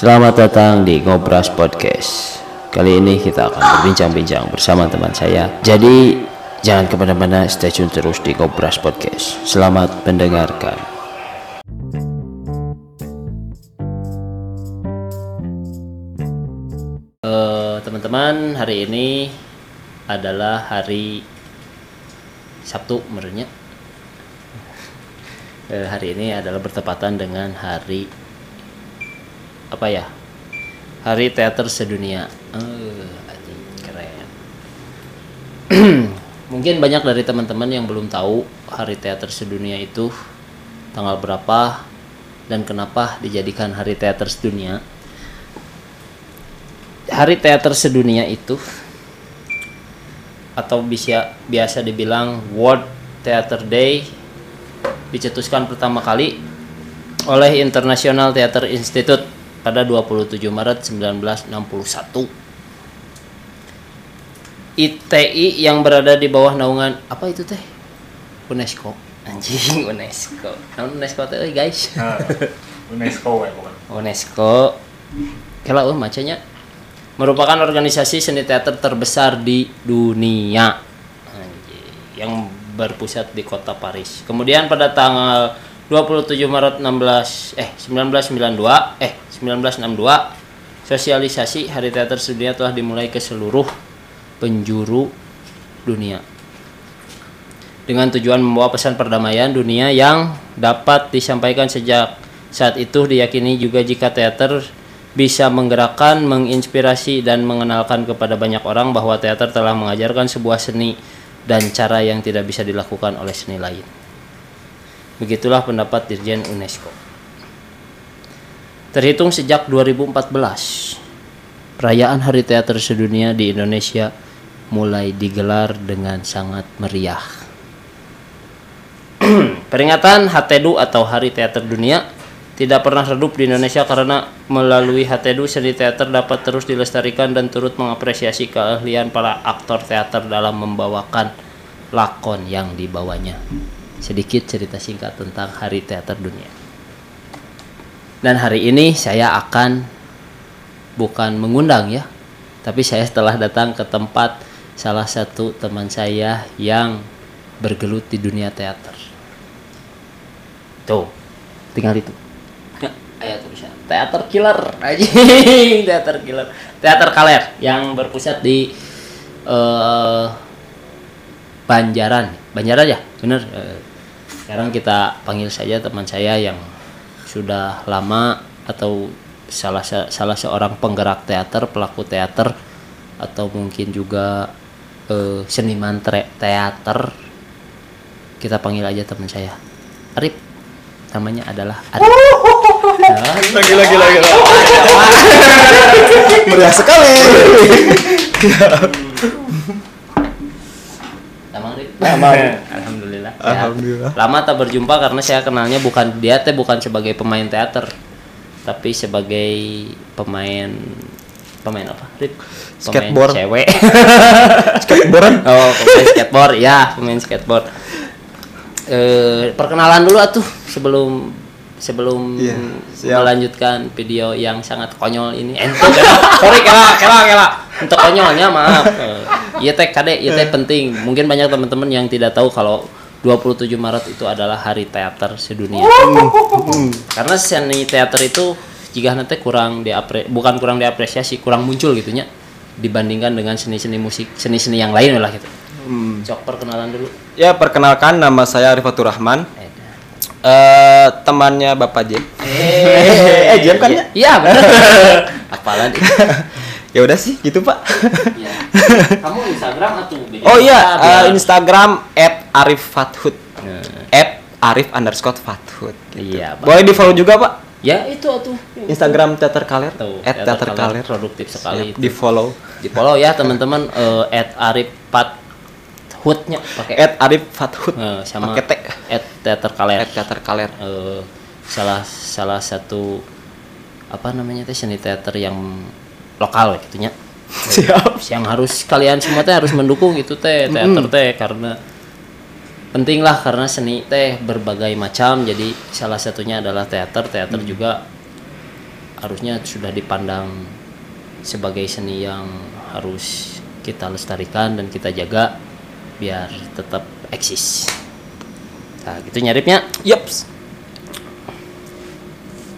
Selamat datang di Ngobras Podcast. Kali ini kita akan berbincang-bincang bersama teman saya. Jadi jangan ke mana-mana, stay tune terus di Ngobras Podcast. Selamat mendengarkan. Eh, teman-teman, hari ini adalah hari Sabtu menurutnya. Eh, hari ini adalah bertepatan dengan hari apa ya? Hari Teater Sedunia. Anjing, keren. Mungkin banyak dari teman-teman yang belum tahu Hari Teater Sedunia itu tanggal berapa dan kenapa dijadikan Hari Teater Sedunia. Hari Teater Sedunia itu atau bisa biasa dibilang World Theater Day dicetuskan pertama kali oleh International Theater Institute pada 27 Maret 1961. ITI yang berada di bawah naungan apa itu teh? UNESCO. Anjing UNESCO. Namun UNESCO teh euy, guys. UNESCO ya bukan. UNESCO. Kela eueuh macanya merupakan organisasi seni teater terbesar di dunia. Anjing. Yang berpusat di kota Paris. Kemudian pada tanggal 27 Maret 16 eh 1992 eh 1962 sosialisasi Hari Teater Sedunia telah dimulai ke seluruh penjuru dunia dengan tujuan membawa pesan perdamaian dunia yang dapat disampaikan sejak saat itu diyakini juga jika teater bisa menggerakkan, menginspirasi dan mengenalkan kepada banyak orang bahwa teater telah mengajarkan sebuah seni dan cara yang tidak bisa dilakukan oleh seni lain. Begitulah pendapat Dirjen UNESCO. Terhitung sejak 2014, perayaan Hari Teater Sedunia di Indonesia mulai digelar dengan sangat meriah. Peringatan HTDU atau Hari Teater Dunia tidak pernah redup di Indonesia karena melalui HTDU seni teater dapat terus dilestarikan dan turut mengapresiasi keahlian para aktor teater dalam membawakan lakon yang dibawanya. Sedikit cerita singkat tentang Hari Teater Dunia. Dan hari ini saya akan bukan mengundang ya, tapi saya telah datang ke tempat salah satu teman saya yang bergelut di dunia teater. Tuh, tinggal itu. Ya, ayo tulisan. Teater killer, anjing, teater killer. Teater kaler yang berpusat di eh Banjaran. Banjaran ya? Bener. Eh, sekarang kita panggil saja teman saya yang sudah lama atau salah se- salah seorang penggerak teater, pelaku teater atau mungkin juga eh, seniman teater. Kita panggil aja teman saya. Arif. Namanya adalah Arif. Lagi lagi lagi. Meriah sekali. Lama Arif? Lama. Alhamdulillah. Sehat. Alhamdulillah. Lama tak berjumpa karena saya kenalnya bukan dia teh bukan sebagai pemain teater, tapi sebagai pemain pemain apa? Rip? Pemain Skateboard. cewek. Skateboardan. oh, pemain skateboard. Ya, pemain skateboard. Eh, perkenalan dulu atuh sebelum sebelum siap. melanjutkan video yang sangat konyol ini. Ento kela, sorry kela, kela, kela. Untuk konyolnya maaf. Eh, Iya teh kade, iya teh penting. Mungkin banyak teman-teman yang tidak tahu kalau 27 Maret itu adalah Hari Teater Sedunia. Karena seni teater itu jika nanti kurang diapre bukan kurang diapresiasi, kurang muncul gitunya dibandingkan dengan seni-seni musik, seni-seni yang lain lah gitu. Hmm. Cok perkenalan dulu. Ya perkenalkan nama saya Arifatur Rahman. Eh, Eh temannya Bapak Jem. Eh, Eh, Jem kan ya? Iya, benar. Apalan itu? Ya udah sih gitu Pak. Iya. Kamu Instagram atau Oh iya Insta, eh, Instagram @ariffathud. Nah, Arif underscore Fathud. Iya, Pak. Boleh di follow juga Pak. Ya, itu atuh. Instagram Teater Kaler. Tuh, At Teater Kaler. produktif sekali Di itu. follow. Di follow ya teman-teman eh, at Arif Pat Hutnya pakai At Arif Fathud. Eh, sama Pakai T. at Teater Kaler. At Teater Kaler. Eh, salah salah satu apa namanya teh seni teater yang lokal gitunya. Siap. yang harus kalian semua teh harus mendukung itu teh teater teh karena penting lah karena seni teh berbagai macam jadi salah satunya adalah teater teater juga harusnya sudah dipandang sebagai seni yang harus kita lestarikan dan kita jaga biar tetap eksis. Nah, gitu nyaripnya. Yups.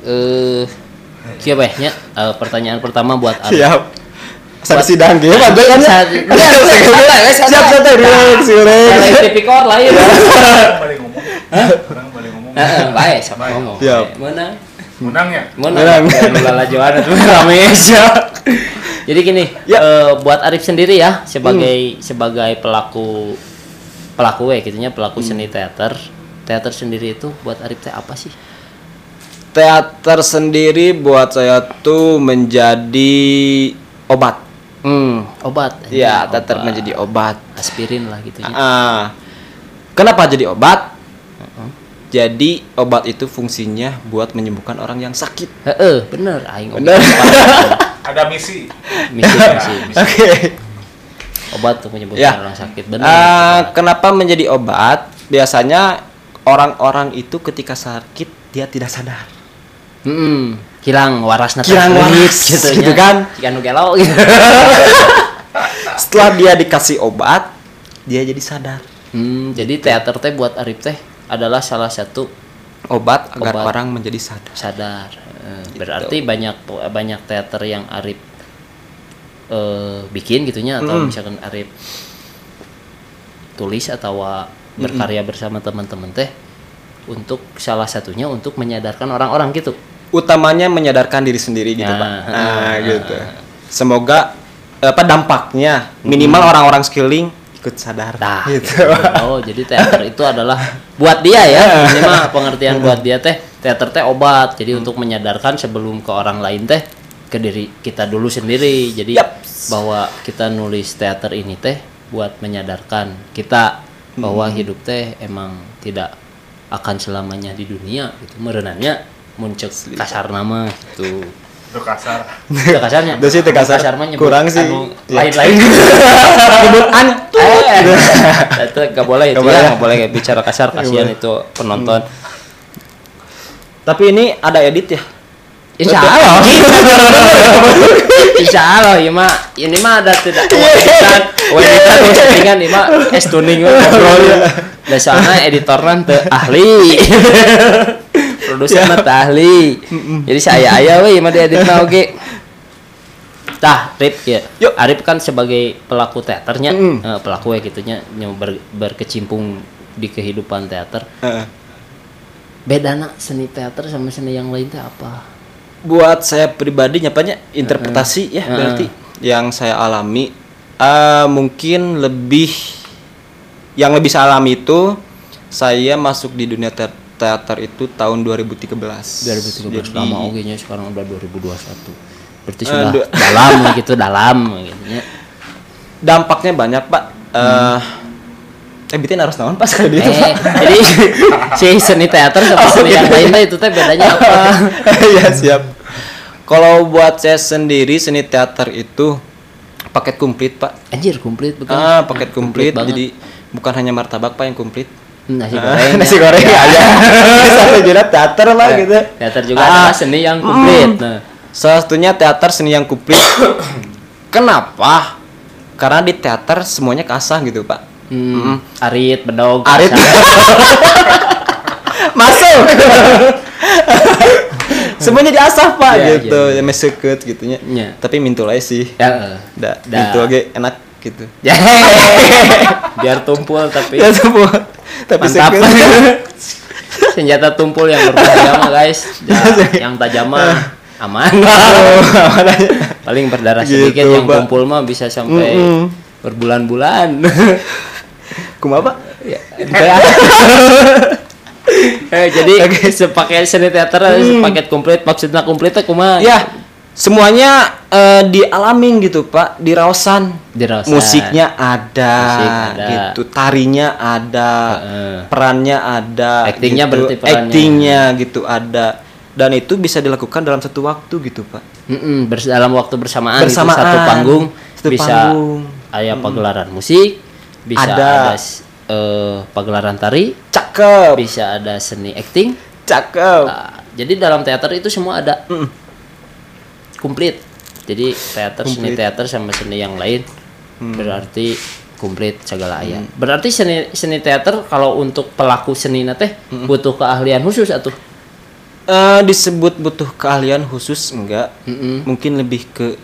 Eh, kia weh nya? Eh, pertanyaan pertama buat Arif. Siap. Sampai sidang dia mah kan ya. Siap santai relax relax. Lain tipikor lain. Orang balik ngomong. Orang balik ngomong. Heeh, baik, siapa ngomong. Siap. Menang. Menang ya? Menang. Lala Joana tuh rame aja. Jadi gini, Ya. eh, buat Arif sendiri ya sebagai sebagai pelaku pelaku ya gitunya pelaku seni teater. Teater sendiri itu buat Arif teh apa sih? Teater sendiri buat saya tuh menjadi obat. Hmm, obat. Ya, Obat. teater menjadi obat. aspirin lah gitu ya. Ah. Kenapa jadi obat? Jadi obat itu fungsinya buat menyembuhkan orang yang sakit. Heeh, bener aing Bener. Ada misi. Misi, misi, misi. Oke. Obat untuk menyembuhkan Ya. orang sakit bener. Ah, kenapa menjadi obat? Biasanya orang-orang itu ketika sakit dia tidak sadar. Hmm, waras nanti Kirang waras, gitu kan. Jika nu gelo gitu. Setelah dia dikasih obat, dia jadi sadar. Hmm, jadi teater teh buat Arif teh adalah salah satu Obat agar Obat. orang menjadi sadar. sadar. Eh, Berarti banyak banyak teater yang Arif eh, bikin gitunya atau Mm. misalkan Arif tulis atau berkarya bersama teman-teman teh untuk salah satunya untuk menyadarkan orang-orang gitu. Utamanya menyadarkan diri sendiri gitu, Nah, Pak. ah, Nah, ah, gitu. Semoga apa dampaknya minimal orang-orang skilling ikut sadar Nah, gitu. gitu. Oh, jadi teater itu adalah buat dia ya. Ini mah pengertian buat dia teh teater teh obat. Jadi untuk menyadarkan sebelum ke orang lain teh ke diri kita dulu sendiri. Jadi Yaps. bahwa kita nulis teater ini teh buat menyadarkan kita bahwa hidup teh emang tidak akan selamanya di dunia gitu. Merenanya muncul kasar nama gitu. Itu kasar. Itu kasarnya. Itu sih teu kasar. mah Kurang sih. anu Ya. lain-lain. Nyebut antu. Eh, itu nggak boleh itu Nggak ya boleh. nggak boleh bicara kasar kasihan itu penonton Tapi ini ada edit ya? insya Allah insya Allah ya mah ini mah ada tidak editan editan settingan ini mah es tuning ngobrol ya biasanya editornya teu ahli produser mah teu ahli jadi saya ayah we mah dieditna oge Tah, Rip ya. Yuk. Arif kan sebagai pelaku teaternya, Mm. eh, pelaku ya gitunya yang ber- berkecimpung di kehidupan teater. Heeh. Bedana seni teater sama seni yang lain teh apa? buat saya pribadi nyapanya interpretasi ya Heeh. berarti yang saya alami eh, mungkin lebih yang lebih saya alami itu saya masuk di dunia te- teater itu tahun 2013 2013 Jadi, lama oke nya sekarang udah 2021 berarti Eh, sudah du- dalam gitu dalam gitu nya dampaknya banyak pak. Eh eh bitin harus naon pas kali itu eh, pak? jadi si seni teater sama seni yang lain itu teh bedanya apa? Ya siap. Kalau buat saya sendiri seni teater itu paket komplit pak. Anjir komplit bukan? Ah paket komplit banget. jadi bukan hanya martabak pak yang komplit nasi Ah, goreng nasi ya. goreng aja sampai juga teater lah Eh, gitu. Teater juga Ah. adalah seni yang komplit. Nah salah satunya teater seni yang komplit. Kenapa? Karena di teater semuanya kasah gitu pak. Hmm, arit bedog Arit. masuk. Semuanya diasah pak Iya, gitu. iya. ya meseket gitunya. Iya. tapi mintul aja sih. Ya eh. da, Da. mintul aja enak gitu. Ya, biar tumpul tapi. Ya semua tapi mantap. senjata tumpul yang berbahaya mah guys. Ya, yang tajam mah aman. Paling berdarah Gitu, sedikit yang Pak. tumpul mah bisa sampai Mm-mm. berbulan-bulan. Kumaha pak Ya, eh, jadi sepaket seni teater sepaket komplit maksudnya komplit teh kumaha ya semuanya eh, dialamin gitu pak diraosan Diraosan. musiknya ada, Musik ada. gitu tarinya ada Heeh. perannya ada Actingnya gitu. berarti perannya. actingnya gitu ada dan itu bisa dilakukan dalam satu waktu gitu pak Mm-mm, bers- dalam waktu bersamaan, gitu, Bersamaan. satu panggung Satu bisa panggung. ayah pagelaran musik bisa Ada. ada, eh, pagelaran tari cakep bisa ada seni acting cakep Nah, jadi dalam teater itu semua ada Mm. Komplit jadi teater seni Komplit. teater sama seni yang lain berarti komplit segala aya berarti seni seni teater kalau untuk pelaku seni teh butuh keahlian khusus atuh Eh, disebut butuh keahlian khusus enggak. Mm-mm. mungkin lebih ke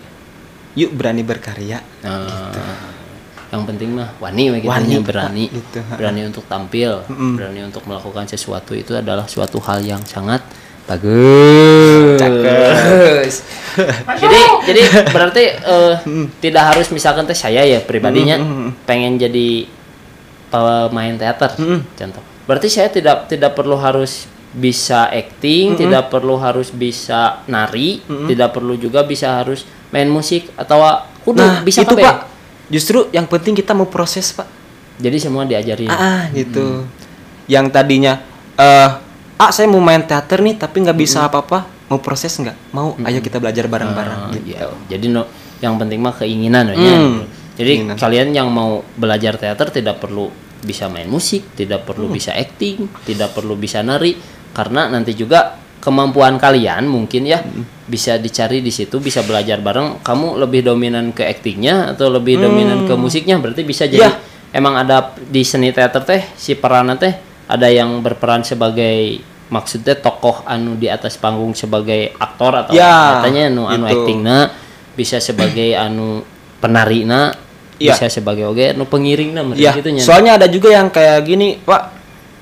yuk berani berkarya. Nah, yang penting mah wani gitu Wani, berani. Gitu, berani untuk tampil Mm-mm. berani untuk melakukan sesuatu itu adalah suatu hal yang sangat bagus. Jadi jadi berarti eh, tidak harus misalkan teh saya ya pribadinya pengen jadi pemain teater contoh. Berarti saya tidak tidak perlu harus bisa acting tidak perlu harus bisa nari tidak perlu juga bisa harus main musik atau kudu nah bisa itu pak? justru yang penting kita mau proses pak. Jadi semua diajarin. Ah gitu. Yang tadinya eh ah saya mau main teater nih tapi nggak bisa apa-apa mau proses nggak mau ayo kita belajar bareng-bareng Ah, gitu iya. jadi no, yang penting mah keinginan ya. Hmm, jadi keinginan. kalian yang mau belajar teater tidak perlu bisa main musik tidak perlu bisa acting tidak perlu bisa nari karena nanti juga kemampuan kalian mungkin ya Hmm. bisa dicari di situ bisa belajar bareng kamu lebih dominan ke actingnya atau lebih dominan ke musiknya berarti bisa jadi. Ya. emang ada di seni teater teh si peran teh ada yang berperan sebagai maksudnya tokoh anu di atas panggung sebagai aktor atau Ya, katanya anu anu gitu. actingna bisa sebagai anu penarina Ya. bisa sebagai oge anu pengiringna meureun Iya, gitu nya. soalnya ada juga yang kayak gini, Pak.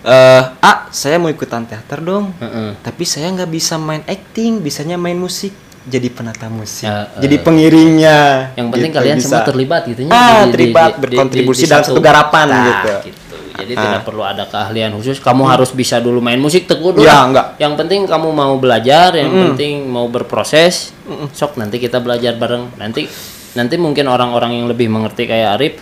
Eh, ah, saya mau ikutan teater dong. Heeh. Tapi saya nggak bisa main acting, bisanya main musik. Jadi penata musik. Ya, eh. Jadi pengiringnya. yang penting Gitu, kalian bisa. semua terlibat gitu nya Ah, terlibat, berkontribusi dalam satu garapan gitu. Jadi Ah. tidak perlu ada keahlian khusus. Kamu harus bisa dulu main musik teguh dulu. Ya, enggak. Yang penting kamu mau belajar, yang penting mau berproses. Sok nanti kita belajar bareng. Nanti nanti mungkin orang-orang yang lebih mengerti kayak Arif,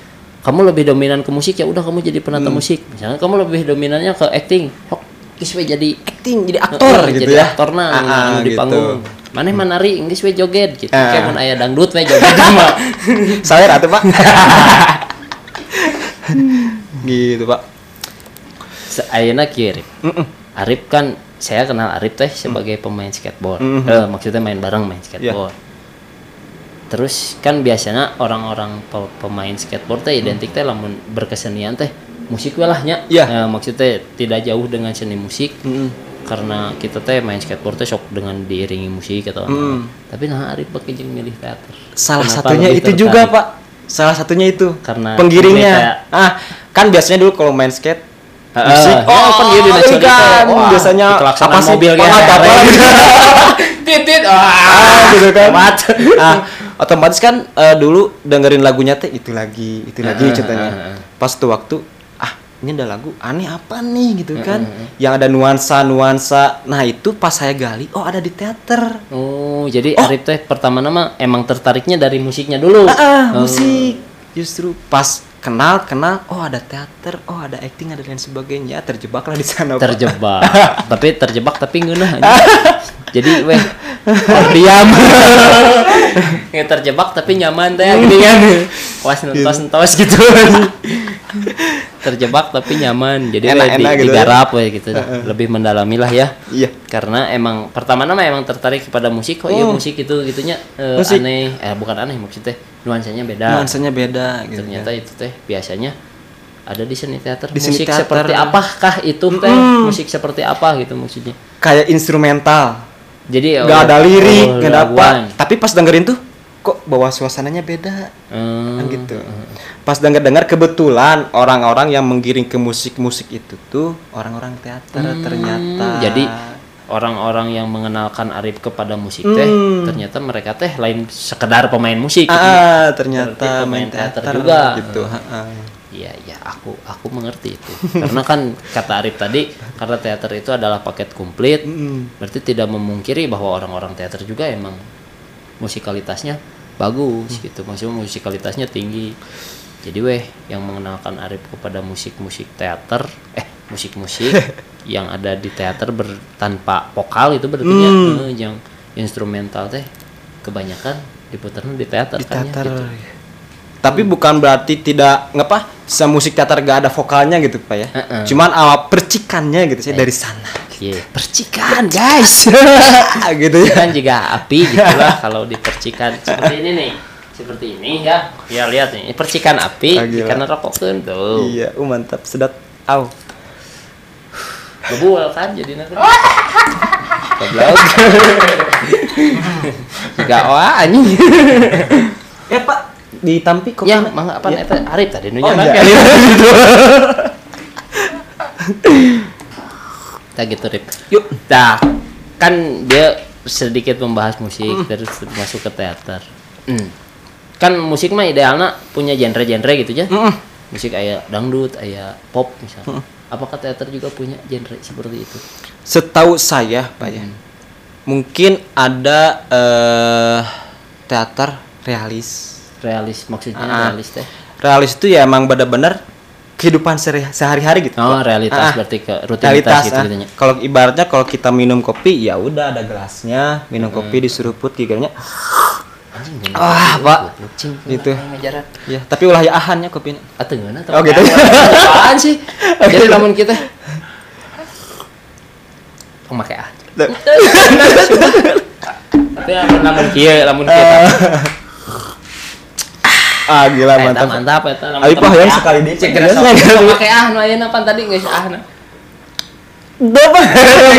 kamu lebih dominan ke musik ya udah kamu jadi penata Mm. musik. Misalnya kamu lebih dominannya ke acting. Sok geus we jadi Acting, jadi aktor Heeh, gitu jadi ya. aktor nah Ah, anu ah, di gitu. panggung. Mana menari Inggris we joget gitu. Ah. Kayak mun aya dangdut we joget mah. Saya ratu, Pak. gitu, Pak. Ayeuna kieu Arif. Kan saya kenal Arif teh sebagai pemain skateboard. Mhm. Eh, maksudnya main bareng main skateboard. Terus kan biasanya orang-orang pe- pemain skateboard teh identik teh lamun berkesenian teh musik lah nya. Iya. Eh, maksudnya tidak jauh dengan seni musik. Mm-mm. Karena kita teh main skateboard teh sok dengan diiringi musik atau. Mm. Tapi nah Arif pakai jeung milih teater. Salah Kenapa satunya itu juga, tertarik? Pak. Salah satunya itu. Karena penggiringnya. kayak- Ah, kan biasanya dulu kalau main skate musik, kan dia di ini nasional kan teh. Wah, biasanya apa sih? mobil kayak Pengat apa gitu. titit Ah, gitu kan. Mat. Ah, otomatis kan eh, dulu dengerin lagunya teh itu lagi, itu lagi Heeh, contohnya. heeh, heeh. Pas tuh waktu ah, ini ada lagu aneh apa nih gitu kan. Yang ada nuansa-nuansa. Nah, itu pas saya gali, oh ada di teater. Oh, jadi Arif teh pertama nama emang tertariknya dari musiknya dulu. Ah, ah, Oh. musik. Justru pas kenal kenal oh ada teater, oh ada acting ada lain sebagainya. Terjebaklah di sana. Terjebak. tapi terjebak tapi ngeunah. jadi weh oh, diam. ya terjebak tapi nyaman teh gini kan. Was nentos-nentos gitu. terjebak tapi nyaman. Jadi weh, Enak-enak di, gitu. digarap weh gitu. Lebih mendalami lah ya. Iya. karena emang pertama nama emang tertarik kepada musik kok iya Hmm. musik itu gitunya eh, Musik. aneh eh bukan aneh maksudnya nuansanya beda Nuansanya beda gitu. ternyata itu teh biasanya ada di seni teater Di musik teater. seperti apakah itu teh Mm-mm. musik seperti apa gitu maksudnya Kayak instrumental. jadi nggak oh, ada lirik, oh, nggak ada apa. Tapi pas dengerin tuh, kok bawa suasananya beda, Hmm, kan gitu. Pas denger-dengar kebetulan orang-orang yang menggiring ke musik-musik itu tuh orang-orang teater ternyata. Hmm, jadi orang-orang yang mengenalkan Arif kepada musik teh Hmm. ternyata mereka teh lain sekedar pemain musik gitu. ah, Berarti ternyata pemain main teater teater, juga. gitu. Iya, iya, aku aku mengerti itu. Karena kan kata Arif tadi, karena teater itu adalah paket komplit, Mm. berarti tidak memungkiri bahwa orang-orang teater juga emang musikalitasnya bagus gitu. Maksudnya musikalitasnya tinggi. Jadi weh yang mengenalkan Arif kepada musik-musik teater, eh musik-musik yang ada di teater ber, tanpa vokal itu berarti ya, Hmm. eh, yang instrumental teh kebanyakan diputarnya di teater Di kan ya, teater. gitu. Tapi bukan berarti tidak ngapa se musik teater gak ada vokalnya gitu pak ya. Heeh. Cuman awal percikannya gitu sih dari sana. Iya, percikan guys. gitu ya. kan juga api gitulah kalau dipercikan percikan seperti ini nih seperti ini ya ya lihat nih percikan api Ah, gila. karena rokok kan tuh Iya, uh, mantap sedap. Au. Bebul kan jadi nanti goblok gak wah anjing Eh, Pak, ditampi kok. ya mangga apa eta Arif tadi nu Oh, nyana iya. tak gitu Rip Yuk. Nah, kan dia sedikit membahas musik terus masuk ke teater. Hmm. Kan musik mah idealnya punya genre-genre gitu ya. Mm-mm. Musik kayak dangdut, kayak pop misalnya. Apakah teater juga punya genre seperti itu? Setahu saya, Pak ya. Mungkin ada eh teater realis. Realis maksudnya Ah. realis teh. Realis itu ya emang benar-benar kehidupan sehari- sehari-hari gitu. Oh, realitas Ah, berarti ke realitas rutinitas gitu ah. gitu nya. kalau ibaratnya kalau kita minum kopi ya udah ada gelasnya minum kopi diseruput giganya Anjing bener. Ah, Pak. Gitu. Ya tapi ulah ya ahannya kopinya Atuh ngeuna Oh, gitu. Apaan sih? Jadi namun kita pemakai ah. Tapi namun kieu, namun kieu. Ah gila mantap mantap eta. Abi Pak, yang ah. sekali deh. Cek geus Geus nggak? pakai ah nu ayeuna pan tadi geus ah na. Dapat dari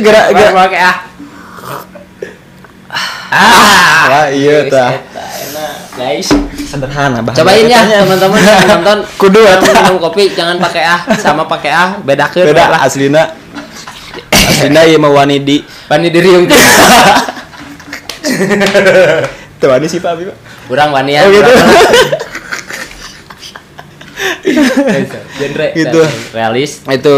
gerak gerak pakai ah. Ah, Wah, iya, enak, guys. sederhana bahasa Cobain ya teman-teman yang nonton Kudu, yang minum kopi jangan pakai ah sama pakai ah bedakeun beda lah. aslina aslina ya mau wani di Bani diriung tuh wani sih pak Abi, Pak. Kurang wanian. Oh, gitu. Genre Gitu. realis. itu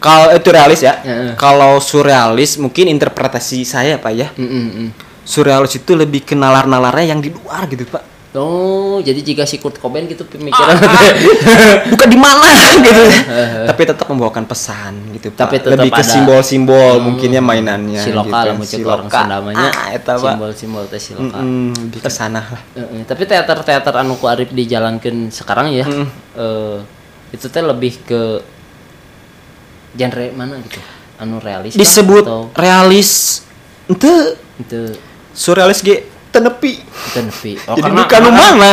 kalau itu realis ya kalau surrealis mungkin interpretasi saya pak ya Mm, mm, mm. surrealis itu lebih ke nalar-nalarnya yang di luar gitu pak Oh, jadi jika si Kurt Cobain gitu pemikiran bukan di mana gitu tapi tetap membawakan pesan gitu pak Tapi tetap lebih ke simbol-simbol mungkinnya mainannya si lokal gitu. gitu. si orang loka. Sundamanya ah, eta pak simbol-simbol teh si lokal. Lebih ke sana lah tapi teater-teater anu ku Arif dijalankan sekarang ya. Mm. eh, itu teh lebih ke genre mana gitu? Anu realis disebut atau realis ente itu surrealis ge tenepi itu nepi. Oh, jadi karena- bukan mana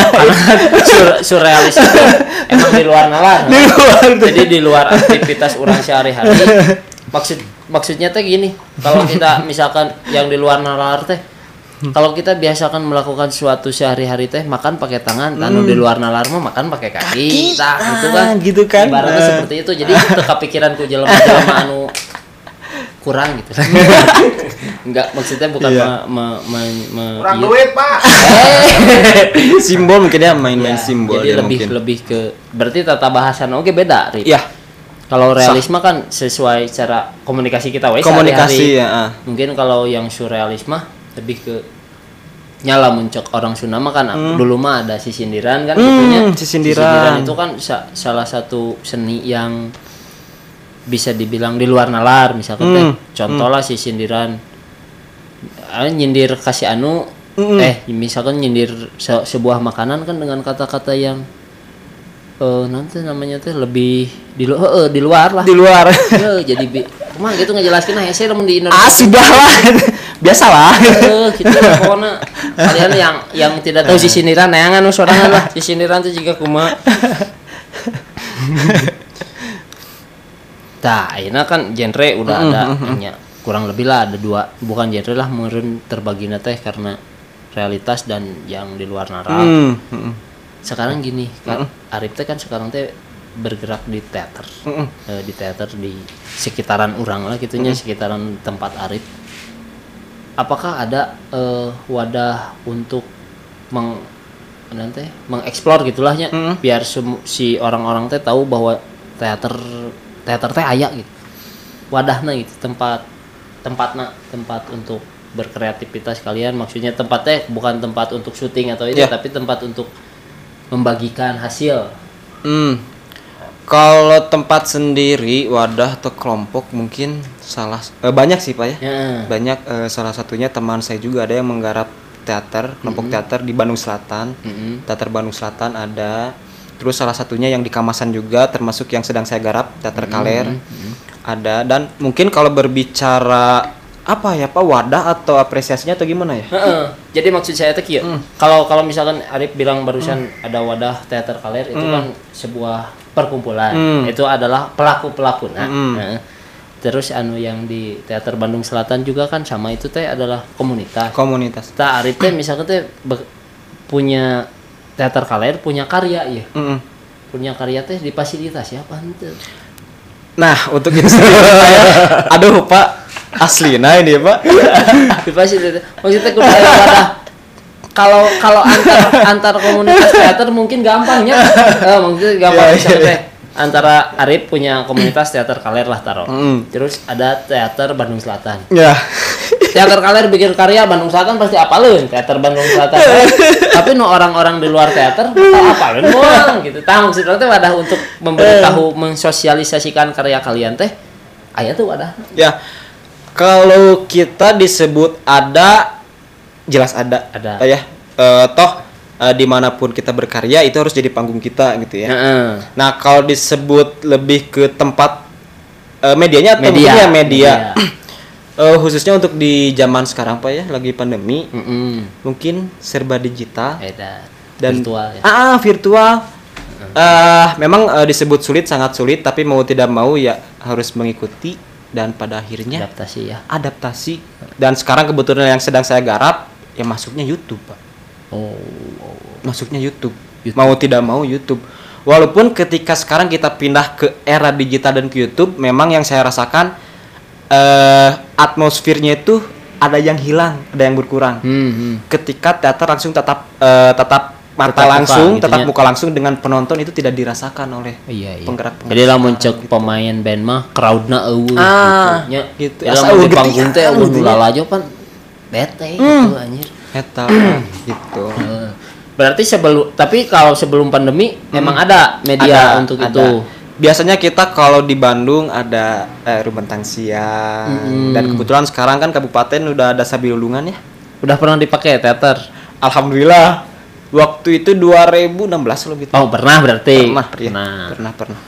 Sur- surrealis itu emang di luar nalar Di luar. jadi di luar aktivitas orang sehari-hari maksud maksudnya teh gini kalau kita misalkan yang di luar nalar teh kalau kita biasakan melakukan suatu sehari-hari teh makan pakai tangan anu di luar nalar mah makan pakai kaki, Kaki. tah Ah, gitu kan gitu kan. ibaratnya Ah. seperti itu jadi itu kepikiran ku jelema-jelema anu kurang gitu enggak maksudnya bukan Iya. me, me, me- me- Kurang iya. duit, Pak. simbol mungkin ya main-main Ya, simbol jadi ya lebih mungkin lebih ke berarti tata bahasan oke beda Rip. ya kalau realisme kan sesuai cara komunikasi kita wes komunikasi sehari-hari. ya ah. mungkin kalau yang surrealisme lebih ke nyala muncul orang Sunda mah kan dulu mah ada si sindiran kan Hmm, gitunya. si sindiran. itu kan sa- salah satu seni yang bisa dibilang di luar nalar misalkan teh. Hmm, contoh lah si sindiran. Ah, nyindir kasih anu Hmm. eh misalkan nyindir se- sebuah makanan kan dengan kata-kata yang eh nanti namanya teh lebih di lu- eh, di luar lah. Di luar. Eh, jadi bi mah gitu ngejelaskan nah saya di Indonesia. Ah sudah lah biasalah. Eh, gitu lah pokoknya. Kalian yang yang tidak tahu si sindiran neangan nu sorangan lah. Si sindiran tuh juga kuma Tah, ini kan genre udah ada nya. kurang lebih lah ada dua bukan genre lah meureun terbagi teh karena realitas dan yang di luar nalar. Hmm, hmm, Sekarang gini kan Arif teh kan sekarang teh bergerak di teater. hmm. Eh, di teater di sekitaran orang lah gitunya sekitaran tempat Arif apakah ada eh, wadah untuk meng nanti mengeksplor gitulahnya Mm. biar semu- si orang-orang teh tahu bahwa teater teater teh aya gitu wadahnya gitu tempat tempatnya tempat untuk berkreativitas kalian maksudnya tempat teh bukan tempat untuk syuting atau itu Ya. tapi tempat untuk membagikan hasil Hmm. Kalau tempat sendiri, wadah atau kelompok mungkin salah eh, banyak sih pak ya. ya Banyak eh, salah satunya teman saya juga ada yang menggarap teater, kelompok teater di Bandung Selatan. Mm-mm. Teater Bandung Selatan ada. Terus salah satunya yang di Kamasan juga, termasuk yang sedang saya garap, teater Kaler. Ada dan mungkin kalau berbicara apa ya pak wadah atau apresiasinya atau gimana ya Heeh. Jadi maksud saya teh kieu. Kalau kalau misalkan Arif bilang barusan ada wadah teater kaler itu kan sebuah perkumpulan. Hmm. Itu adalah pelaku-pelaku nah. Hmm. Heeh. Terus anu yang di Teater Bandung Selatan juga kan sama itu teh adalah komunitas. komunitas Kita Arif teh misalkan teh punya teater kaler punya karya ya. Mm-mm. Punya karya teh di fasilitas ya apa henteu. nah untuk itu saya aduh pak asli nah ini pak di fasilitas. Maksudnya wadah kalau kalau antar antar komunitas teater mungkin gampangnya eh, maksudnya gampang misalnya iya, teh antara Arif punya komunitas teater kaler lah taruh Mm. terus ada teater Bandung Selatan. Ya. Teater kaler bikin karya Bandung Selatan pasti apalun? Teater Bandung Selatan tapi no orang-orang di luar teater apalun doang gitu. Tahu maksudnya teh wadah untuk memberitahu mensosialisasikan karya kalian teh aya tuh wadah. Ya kalau kita disebut ada jelas ada. Ada. ya. Eh, toh eh, di mana pun kita berkarya itu harus jadi panggung kita gitu ya Heeh. nah kalau disebut lebih ke tempat eh, medianya atau Media. media, Media. Eh, khususnya untuk di zaman sekarang pak ya lagi pandemi Mm-mm. mungkin serba digital Beda. dan virtual ya. ah virtual Eh, memang eh, disebut sulit sangat sulit tapi mau tidak mau ya harus mengikuti dan pada akhirnya adaptasi ya adaptasi dan sekarang kebetulan yang sedang saya garap ya masuknya YouTube pak oh, masuknya YouTube. mau tidak mau YouTube walaupun ketika sekarang kita pindah ke era digital dan ke YouTube memang yang saya rasakan eh atmosfernya itu ada yang hilang ada yang berkurang Hmm, hmm. ketika teater langsung tatap eh, tatap mata muka langsung gitu tatap ya. muka langsung dengan penonton itu tidak dirasakan oleh Iya, iya. penggerak Jadi lah muncul pemain band mah crowdna eueuh Ah, gitu. Nya, gitu. Asa di panggung teh kan, eueuh gitu ya. lalajo pan bete gitu anjir. Eta gitu. Berarti sebelum tapi kalau sebelum pandemi emang ada media Ada, untuk ada. itu. Biasanya kita kalau di Bandung ada eh, Rumentang Siang Mm-mm. dan kebetulan sekarang kan kabupaten udah ada Sabilulungan ya. Udah pernah dipakai teater? Alhamdulillah. Waktu itu 2016 lebih. Oh, pernah berarti. pernah. Pernah. pernah, pernah.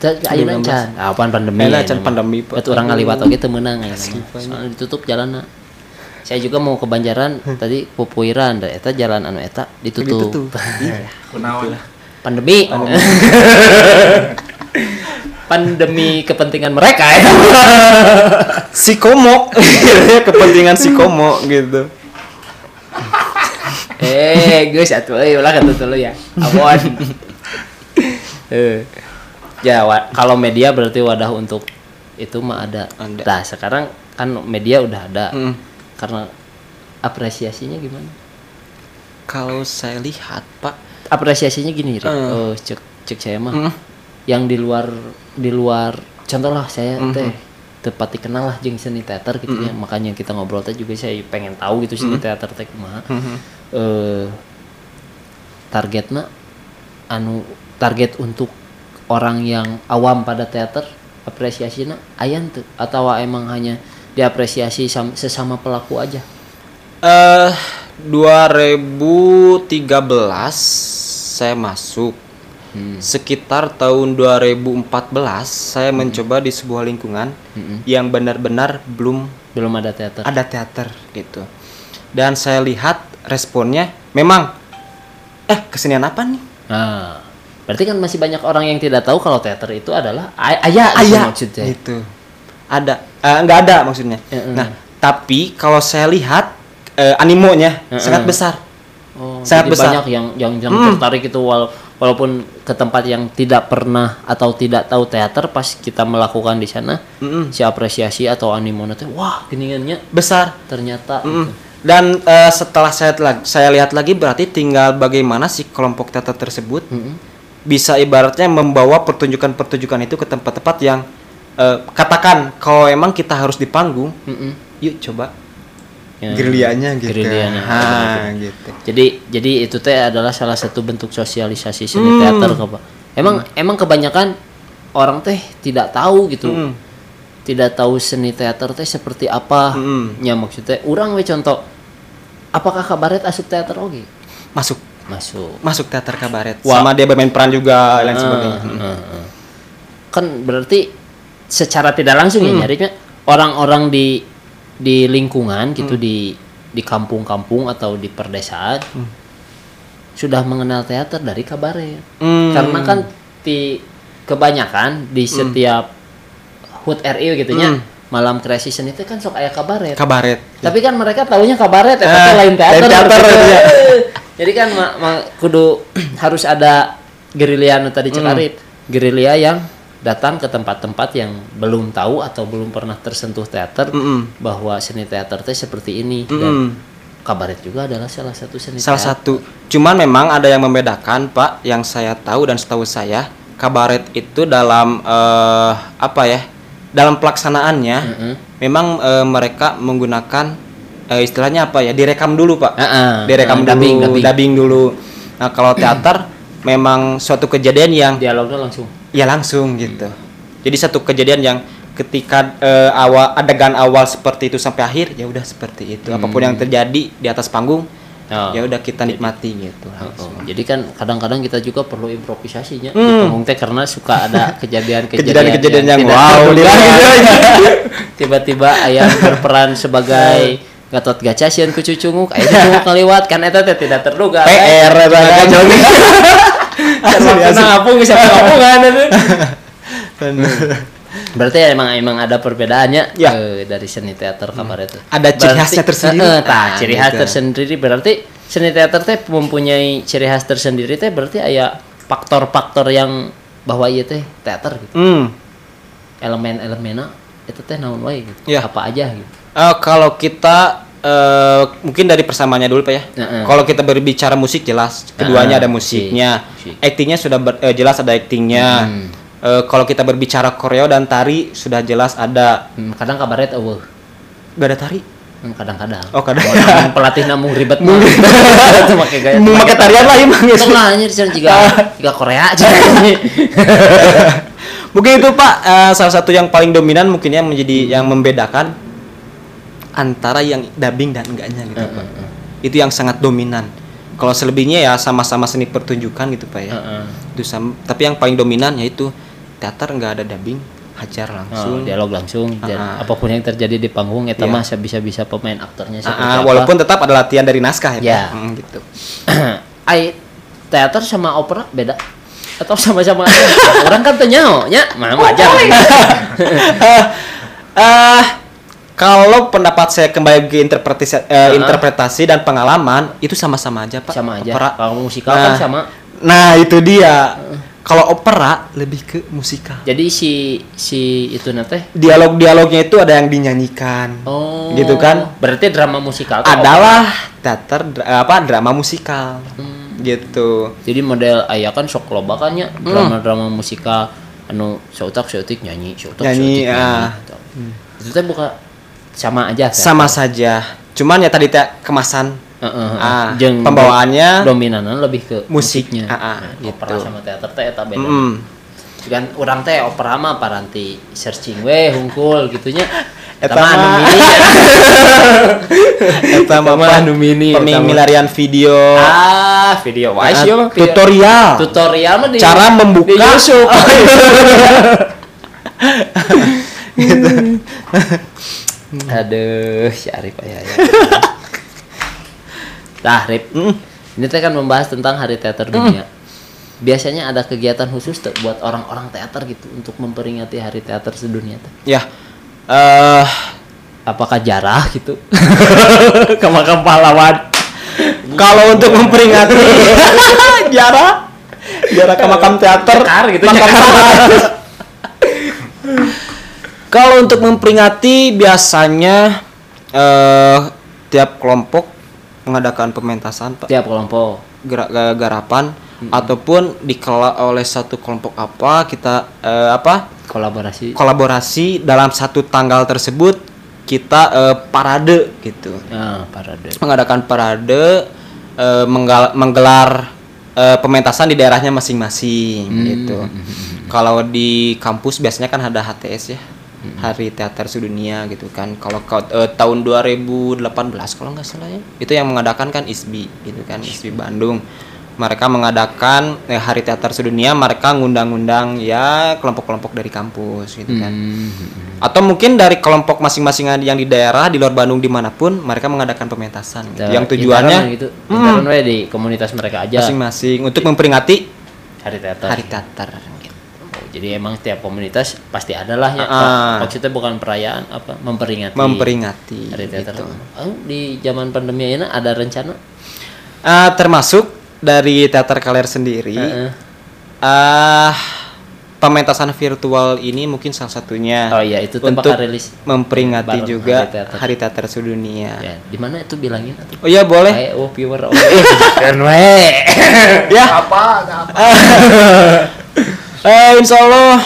Teu- Ayeuna 2016. can. Apaan pandemi? Ayeuna ya, can pandemi. Bet urang ngaliwat oge teu meunang ya. Soalnya ditutup jalanna. Saya juga mau ke Banjaran tadi pupuiran da eta jalan anu eta ditutup. Ditutup. Iya. Kunaon? Pandemi. Pandemi kepentingan mereka ya. Si Komo, kepentingan si Komo gitu. eh, geus atuh euy ulah katuh dulu ya. Ampun. Eh. Ya, wa- kalau media berarti wadah untuk itu mah ada. Ada. Nah, sekarang kan media udah ada. Mm. Karena apresiasinya gimana? Kalau saya lihat, Pak, Apresiasinya gini. Eh. Oh, cek cek saya mah. Mm. Yang di luar di luar contoh lah saya Mhm. teh tepat dikenal lah jeung seni teater gitu ya. Makanya kita ngobrol teh juga saya pengen tahu gitu seni teater teh kumaha. Mhm. eh targetnya anu target untuk orang yang awam pada teater apresiasinya ayan tuh atau emang hanya diapresiasi sam- sesama pelaku aja Eh 2013 saya masuk. Hmm. Sekitar tahun 2014 saya mencoba di sebuah lingkungan Mm-mm. yang benar-benar belum belum ada teater ada teater gitu. Dan saya lihat responnya memang eh kesenian apa nih? nah berarti kan masih banyak orang yang tidak tahu kalau teater itu adalah ay- ayah Ayah maksudnya gitu. Ada nggak ada maksudnya. Heeh. Nah, tapi kalau saya lihat eh, animonya Heeh. sangat besar. oh, sangat jadi besar. banyak yang yang, yang Hmm. tertarik itu wal- walaupun ke tempat yang tidak pernah atau tidak tahu teater pas kita melakukan di sana Mm-mm. si apresiasi atau animona teh wah geningannya Besar. ternyata Mm. gitu. Dan eh, setelah saya saya lihat lagi berarti tinggal bagaimana si kelompok teater tersebut Mm-mm. bisa ibaratnya membawa pertunjukan-pertunjukan itu ke tempat-tempat yang eh, katakan kalau emang kita harus di panggung, Mm-mm. yuk coba Ya, gerilyanya gitu. gerilyanya. Ha, gitu. jadi jadi itu teh adalah salah satu bentuk sosialisasi seni Hmm. teater Kak, Pak. emang emang kebanyakan orang teh tidak tahu gitu Mm. tidak tahu seni teater teh seperti apa Mm. nya maksudnya orang we contoh apakah kabaret asup teater oke Masuk masuk masuk teater kabaret. Wah. Sama dia bermain peran juga dan Ah, sebagainya. ah, ah. kan berarti secara tidak langsung ya Hmm. nyarinya orang-orang di di lingkungan gitu di di kampung-kampung atau di perdesaan sudah mengenal teater dari kabaret Hmm. karena kan di kebanyakan di setiap HUT RI gitu Hmm. malam kreasi seni itu kan sok aya kabaret kabaret tapi kan mereka taunya kabaret eta Eh, teh lain teater, teater, gitu. iya. jadi kan ma- ma- kudu harus ada gerilya nu tadi cekarit gerilya yang datang ke tempat-tempat yang belum tahu atau belum pernah tersentuh teater Mm-mm. bahwa seni teater teh seperti ini Mm-mm. dan kabaret juga adalah salah satu seni salah teater. satu cuman memang ada yang membedakan pak yang saya tahu dan setahu saya kabaret itu dalam eh, apa ya dalam pelaksanaannya Mm-mm. memang eh, mereka menggunakan eh, istilahnya apa ya direkam dulu pak Heeh. direkam Ah, dulu dubbing, dubbing. dubbing dulu nah kalau teater memang suatu kejadian yang dialognya langsung. Ya langsung gitu. Jadi satu kejadian yang ketika eh, awal adegan awal seperti itu sampai akhir ya udah seperti itu. Apa pun yang terjadi di atas panggung Oh. ya udah kita nikmati gitu Oh, jadi kan kadang-kadang kita juga perlu improvisasinya. Di Hmm. panggung teh karena suka ada kejadian-kejadian kejadian-kejadian yang, tidak wow gitu. tiba-tiba ayam berperan sebagai Gatot Gaca sieun ku cucunguk aya cucunguk kan eta teh tidak terduga. PR kan? kan kan Asli, waktu asli. ngapung Bener. berarti emang emang ada perbedaannya Ya. eh, dari seni teater kabaret itu Ada ciri khasnya tersendiri. Eh, eh, tah, Ah, ciri khas gitu. tersendiri berarti seni teater teh mempunyai ciri khas tersendiri teh berarti aya faktor-faktor yang bahwa iya teh teater gitu hmm. elemen-elemennya itu teh naon wae gitu Ya. apa aja gitu Eh, kalau kita eh, mungkin dari persamaannya dulu pak ya. Heeh. kalau kita berbicara musik jelas. Keduanya Heeh, ada musiknya. Musik, musik. aktingnya sudah ber- eh, jelas ada aktingnya. Hmm. Eh, kalau kita berbicara koreo dan tari sudah jelas ada. Hmm, kadang kabaret eueuh. Gak ada tari? Hmm, kadang-kadang. Oh, kadang. Mun pelatih namun ribet mah make gaya mau pakai tarian lah emang ya. Lah anjir cenah jiga jiga Korea aja. Mungkin itu pak. Eh, salah satu yang paling dominan mungkin ya menjadi yang membedakan antara yang dubbing dan enggaknya gitu pak itu yang sangat dominan kalau selebihnya ya sama-sama seni pertunjukan gitu pak ya Heeh. itu sama tapi yang paling dominan yaitu teater nggak ada dubbing hajar langsung dialog langsung dan Ah. apa pun yang terjadi di panggung eta Iya. mah bisa bisa pemain aktornya seperti ah, apa. walaupun tetap ada latihan dari naskah ya, Ya. Pak. Hmm, gitu ai teater sama opera beda atau sama-sama orang kan tanya nya mah wajar Eh, kalau pendapat saya kembali ke interpretasi Ah. interpretasi dan pengalaman itu sama-sama aja pak sama aja Opera. kalau musikal kan Nah, sama nah itu dia kalau opera lebih ke musikal jadi si si itu nate dialog-dialognya itu ada yang dinyanyikan oh Gitu kan? berarti drama musikal adalah teater dra- apa drama musikal Hmm. gitu jadi model ayah kan sok loba kan nya Hmm. drama-drama musikal anu seutak seutik nyanyi seutak Nyanyi, seutik ah. gitu. itu teh buka sama aja teh. sama saja. Cuman ya tadi teh kemasan. Heeh. ah, Jeung pembawaannya dominanan lebih ke Musiknya, musiknya. Ah, ah, Nah, gitu. opera sama teater teh eta beda. Mm, kan orang teh opera mah paranti searching we hungkul gitunya. Eta mah anu mini. Eta mah anu mini, pemilarian video. Ah video. Wise Ah, mah video. tutorial. Tutorial mah di cara membuka. Di YouTube. Aduh, si Arif ya. ya. Nah, Rip. Mm. Ini teh kan membahas tentang Hari Teater Dunia. Biasanya ada kegiatan khusus tuh buat orang-orang teater gitu untuk memperingati Hari Teater Sedunia ya eh Apakah jarah gitu? Ke makam pahlawan. kalau untuk memperingati jarak jarak ke makam teater Cekar gitu, makam pahlawan. Kalau untuk memperingati biasanya eh tiap kelompok mengadakan pementasan pak. Tiap kelompok. gerak ga- garapan ataupun dikelola oleh satu kelompok apa kita eh, apa? Kolaborasi. kolaborasi dalam satu tanggal tersebut kita eh, parade gitu. Nah, parade. mengadakan parade eh, menggal- menggelar eh, pementasan di daerahnya masing-masing gitu. Kalau di kampus biasanya kan ada HTS ya Hari Teater Sedunia gitu kan kalau eh, tahun 2018 kalau nggak salah ya itu yang mengadakan kan ISBI gitu kan ISBI Bandung mereka mengadakan eh, hari teater sedunia mereka ngundang-undang ya kelompok-kelompok dari kampus gitu kan Hmm. atau mungkin dari kelompok masing-masing yang di daerah di luar Bandung di mana pun mereka mengadakan pementasan gitu. yang tujuannya gitu. Hmm. Di komunitas mereka aja. masing-masing untuk memperingati Hari teater. hari teater jadi emang tiap komunitas pasti ada lah ya. Ah. Maksudnya bukan perayaan apa memperingati. memperingati hari teater. gitu. Oh, di zaman pandemi ini ada rencana? Ah, termasuk dari teater kaler sendiri Heeh. ah pementasan virtual ini mungkin salah satunya Oh iya itu untuk rilis memperingati juga Hari Teater. hari teater sedunia Ya, di mana itu bilangin oh iya boleh Kayak oh viewer oh. Keren ya Apa? Apa? Eh, insya Allah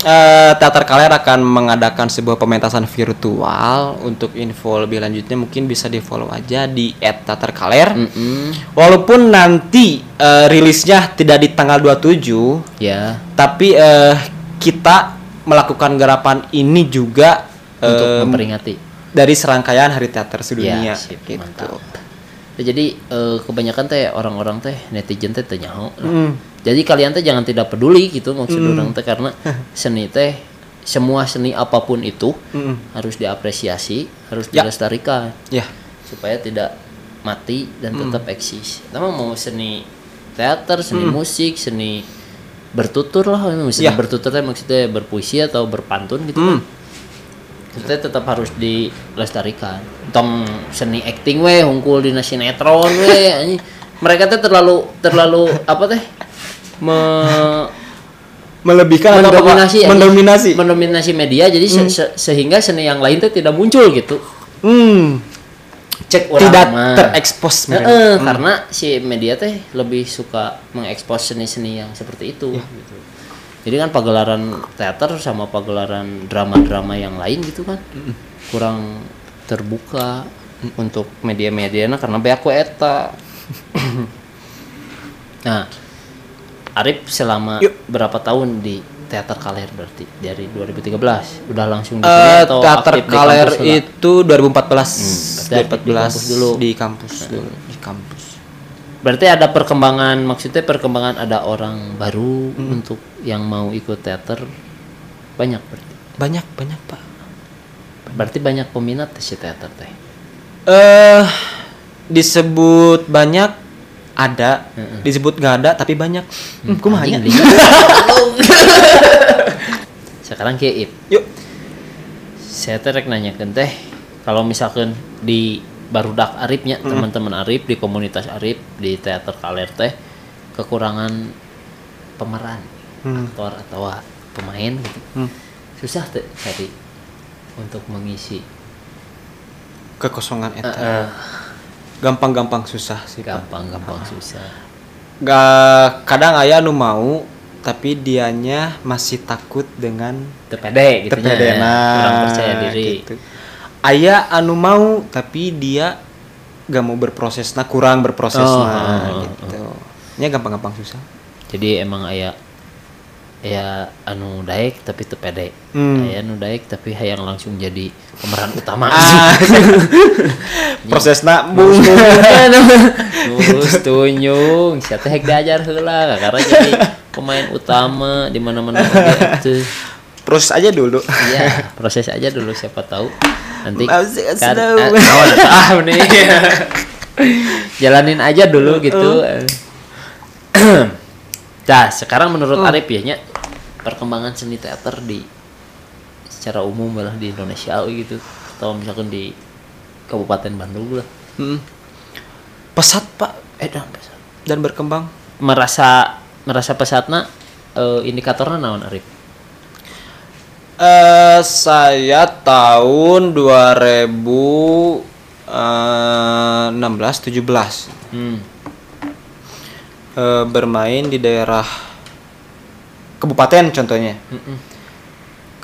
eh, teater kaler akan mengadakan sebuah pementasan virtual untuk info lebih lanjutnya mungkin bisa di follow aja di @teaterkaler Mm-mm. walaupun nanti eh, rilisnya tidak di tanggal 27 Ya, tapi eh, kita melakukan gerapan ini juga untuk eh, memperingati. dari serangkaian hari teater sedunia Ya, sip, gitu. mantap. Nah, jadi eh, kebanyakan teh orang-orang teh netizen teh lah. Mm. Jadi kalian teh jangan tidak peduli gitu maksud orang teh karena seni teh semua seni apa pun itu Mm-mm. harus diapresiasi, harus Ya. dilestarikan Ya, supaya tidak mati dan tetap eksis. Kita mah mau seni teater, seni musik, seni bertutur lah, seni Ya. bertutur teh maksudnya berpuisi atau berpantun gitu kan. Teh tetap harus dilestarikan. Tong seni acting weh, hungkul di sinetron weh. Mereka teh terlalu terlalu apa teh? Me melebihkan atau apa? mendominasi anjing. mendominasi. mendominasi media jadi se- se- sehingga seni yang lain teh tidak muncul gitu. Hmm, Cek orang tidak mah. terekspos mereka. Heeh, karena si media teh lebih suka mengekspos seni-seni yang seperti itu Ya. gitu. Jadi kan pagelaran teater sama pagelaran drama-drama yang lain gitu kan kurang terbuka untuk media-media nah karena banyak ku eta. nah, Arif selama Yuk. berapa tahun di teater Kaler berarti dari 2013 udah langsung di sini atau teater aktif di Kaler kampus lah? itu 2014 berarti aktif di 2014 kampus dulu. di kampus dulu di kampus Berarti ada perkembangan, maksudnya perkembangan ada orang baru untuk yang mau ikut teater banyak berarti. banyak banyak pak Berarti banyak peminat si teater teh. eh disebut banyak ada disebut nggak ada tapi banyak hmm, kumaha nya? Anjing, lihat. Sekarang kieu Ip. yuk Saya teh rek nanyakeun teh kalau misalkan di barudak Arifnya teman-teman Arif di komunitas Arif di teater Kaler teh kekurangan pemeran Hmm. aktor atau pemain gitu. Hmm. Susah teh tadi untuk mengisi kekosongan eta Eh, gampang-gampang susah sih gampang-gampang susah. Gak kadang ayah nu mau tapi dianya masih takut dengan Tepede gitu tepede kurang percaya diri. gitu. Ayah anu mau tapi dia gak mau berproses nah kurang berproses Oh, nah oh, oh, gitu. Nya gampang-gampang susah. Jadi emang aya ya anu daek tapi tepede. Hmm. Aya anu daek tapi hayang langsung jadi pemeran utama. ah. Prosesna bung. Terus tunyung, siapa teh hek diajar heula karena jadi pemain utama di mana-mana. gitu. proses aja dulu Iya, proses aja dulu siapa tahu nanti kan naon atuh? ah nih. Jalanin aja dulu gitu. Nah, sekarang menurut Oh. Arif ya nya, perkembangan seni teater di secara umum lah di Indonesia gitu atau misalkan di Kabupaten Bandung lah. Hmm. pesat pak Eh, dah pesat. dan berkembang merasa merasa pesatna eh, indikatornya naon Arif? Eh saya tahun 2016 17 Hmm. eh, bermain di daerah kabupaten contohnya. Mm-mm.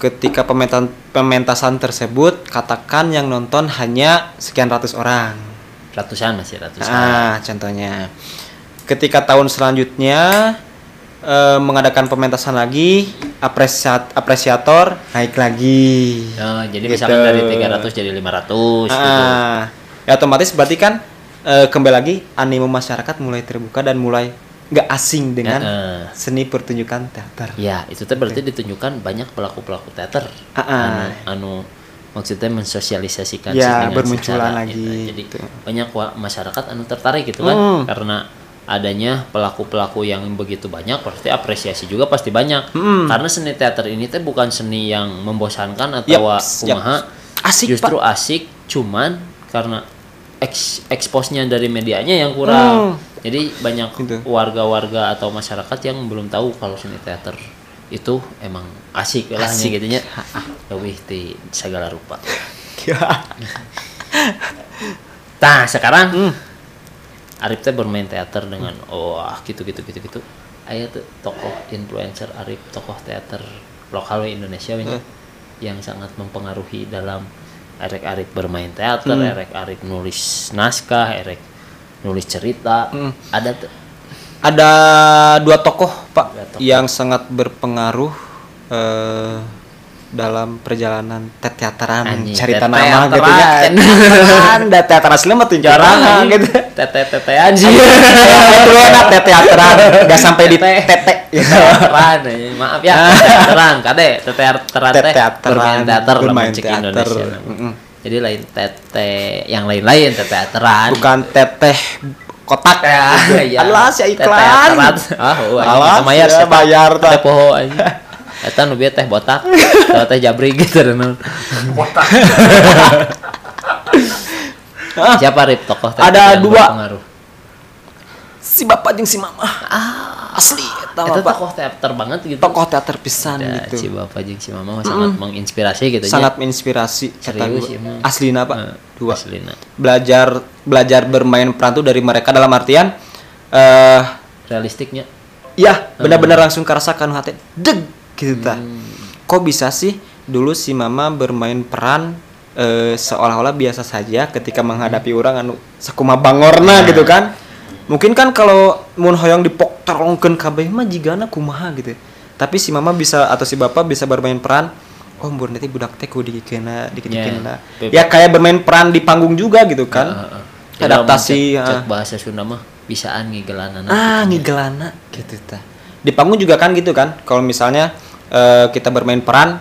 Ketika pementasan pementasan tersebut katakan yang nonton hanya sekian ratus orang. Ratusan masih ratusan. Ah, contohnya. Ketika tahun selanjutnya eh, mengadakan pementasan lagi, apresiat apresiator naik lagi. Oh, jadi Gitu. misalkan dari 300 jadi 500 gitu. Ah, ya otomatis berarti kan eh, kembali lagi animo masyarakat mulai terbuka dan mulai nggak asing dengan Heeh. seni pertunjukan teater. Ya, itu teh berarti ditunjukkan banyak pelaku-pelaku teater. Ah, ah. Anu, anu maksudnya mensosialisasikan Ya, bermunculan secara, lagi, gitu. Jadi gitu. banyak masyarakat anu tertarik gitu kan Hmm. karena adanya pelaku-pelaku yang begitu banyak pasti apresiasi juga pasti banyak. Hmm. Karena seni teater ini teh bukan seni yang membosankan atau Yaps, kumaha. Asik, Justru Pak. asik cuman karena eks eksposnya dari medianya yang kurang. Jadi banyak Gitu. warga-warga atau masyarakat yang belum tahu kalau seni teater itu emang asik lah Asik. gitu nya. Lebih di segala rupa. Nah, sekarang Hmm. Arif teh bermain teater dengan wah gitu gitu gitu gitu. Aya tuh tokoh influencer Arif, tokoh teater lokal Indonesia Hmm. yang sangat mempengaruhi dalam Erek Arif bermain teater, Hmm. Erek Arif nulis naskah, Erek nulis cerita. Hmm. Ada tuh Ada dua tokoh Pak Dua tokoh. yang sangat berpengaruh eh, dalam perjalanan teateran teteateran. nama gitu ya. Teteateran, da teater asli mah tuh jarang gitu. Tete-tete aja. Itu enak teateran, enggak sampai di Tete. tete. Teateran, maaf ya, teateran, kade, teateran teh Teateran, bermain teater bermain teater. Jadi lain tete, yang lain-lain teateran. Bukan teteh kotak Ya, iya. Alah si iklan. Teateran. Ah, oh, bayar ya, siapa? bayar, Teh tak. Eta nu teh botak, atau teh jabri gitu dan Botak. Siapa Rip tokoh teater Ada dua. berpengaruh? Si bapak jeung si mama. Asli eta Itu mah, Pak. tokoh teater banget gitu. Tokoh teater pisan Ya, gitu. si bapak jeung si mama mah sangat menginspirasi gitu nya. sangat menginspirasi Serius emang. aslina pak dua aslina. belajar belajar bermain peran tuh dari mereka dalam artian eh realistiknya ya benar-benar langsung kerasakan hati deg gitu ta Hmm. kok bisa sih dulu si mama bermain peran eh, seolah-olah biasa saja ketika menghadapi orang anu sakuma bangorna gitu kan? Mungkin kan kalau mun hoyong dipok terongkeun kabeh mah jigana kumaha gitu tapi si mama bisa atau si bapak bisa bermain peran oh mbur nanti budak teh kudu dikena dikena Ya, ya kayak bermain peran di panggung juga gitu kan. Heeh. Tidak adaptasi mencek- cek ah. bahasa Sunda mah bisaan ngigelanana ah ngigelana. Gitu ta di panggung juga kan gitu kan. Kalau misalnya eh, kita bermain peran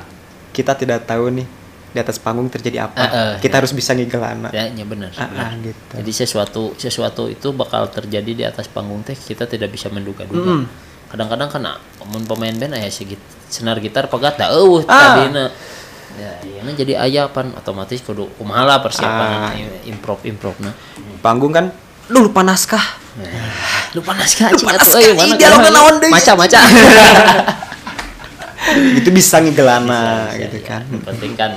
kita tidak tahu nih di atas panggung terjadi apa. Ah, ah, kita harus bisa ngigelana ya ya benar benar. ah, gitu. jadi sesuatu sesuatu itu bakal terjadi di atas panggung teh kita tidak bisa menduga-duga. Kadang-kadang kan mun pemain band aya senar gitar pegat da eueuh Ah. tadina ya yang jadi aya pan otomatis kudu kumaha persiapan Ah. improv improvna. Panggung kan lu lupa naskah. Anjing Lupa atuh naskah, euy mana dialogna naon deui? maca-maca gitu bisa ngigelana Bisa, gitu ya. kan. Yang penting kan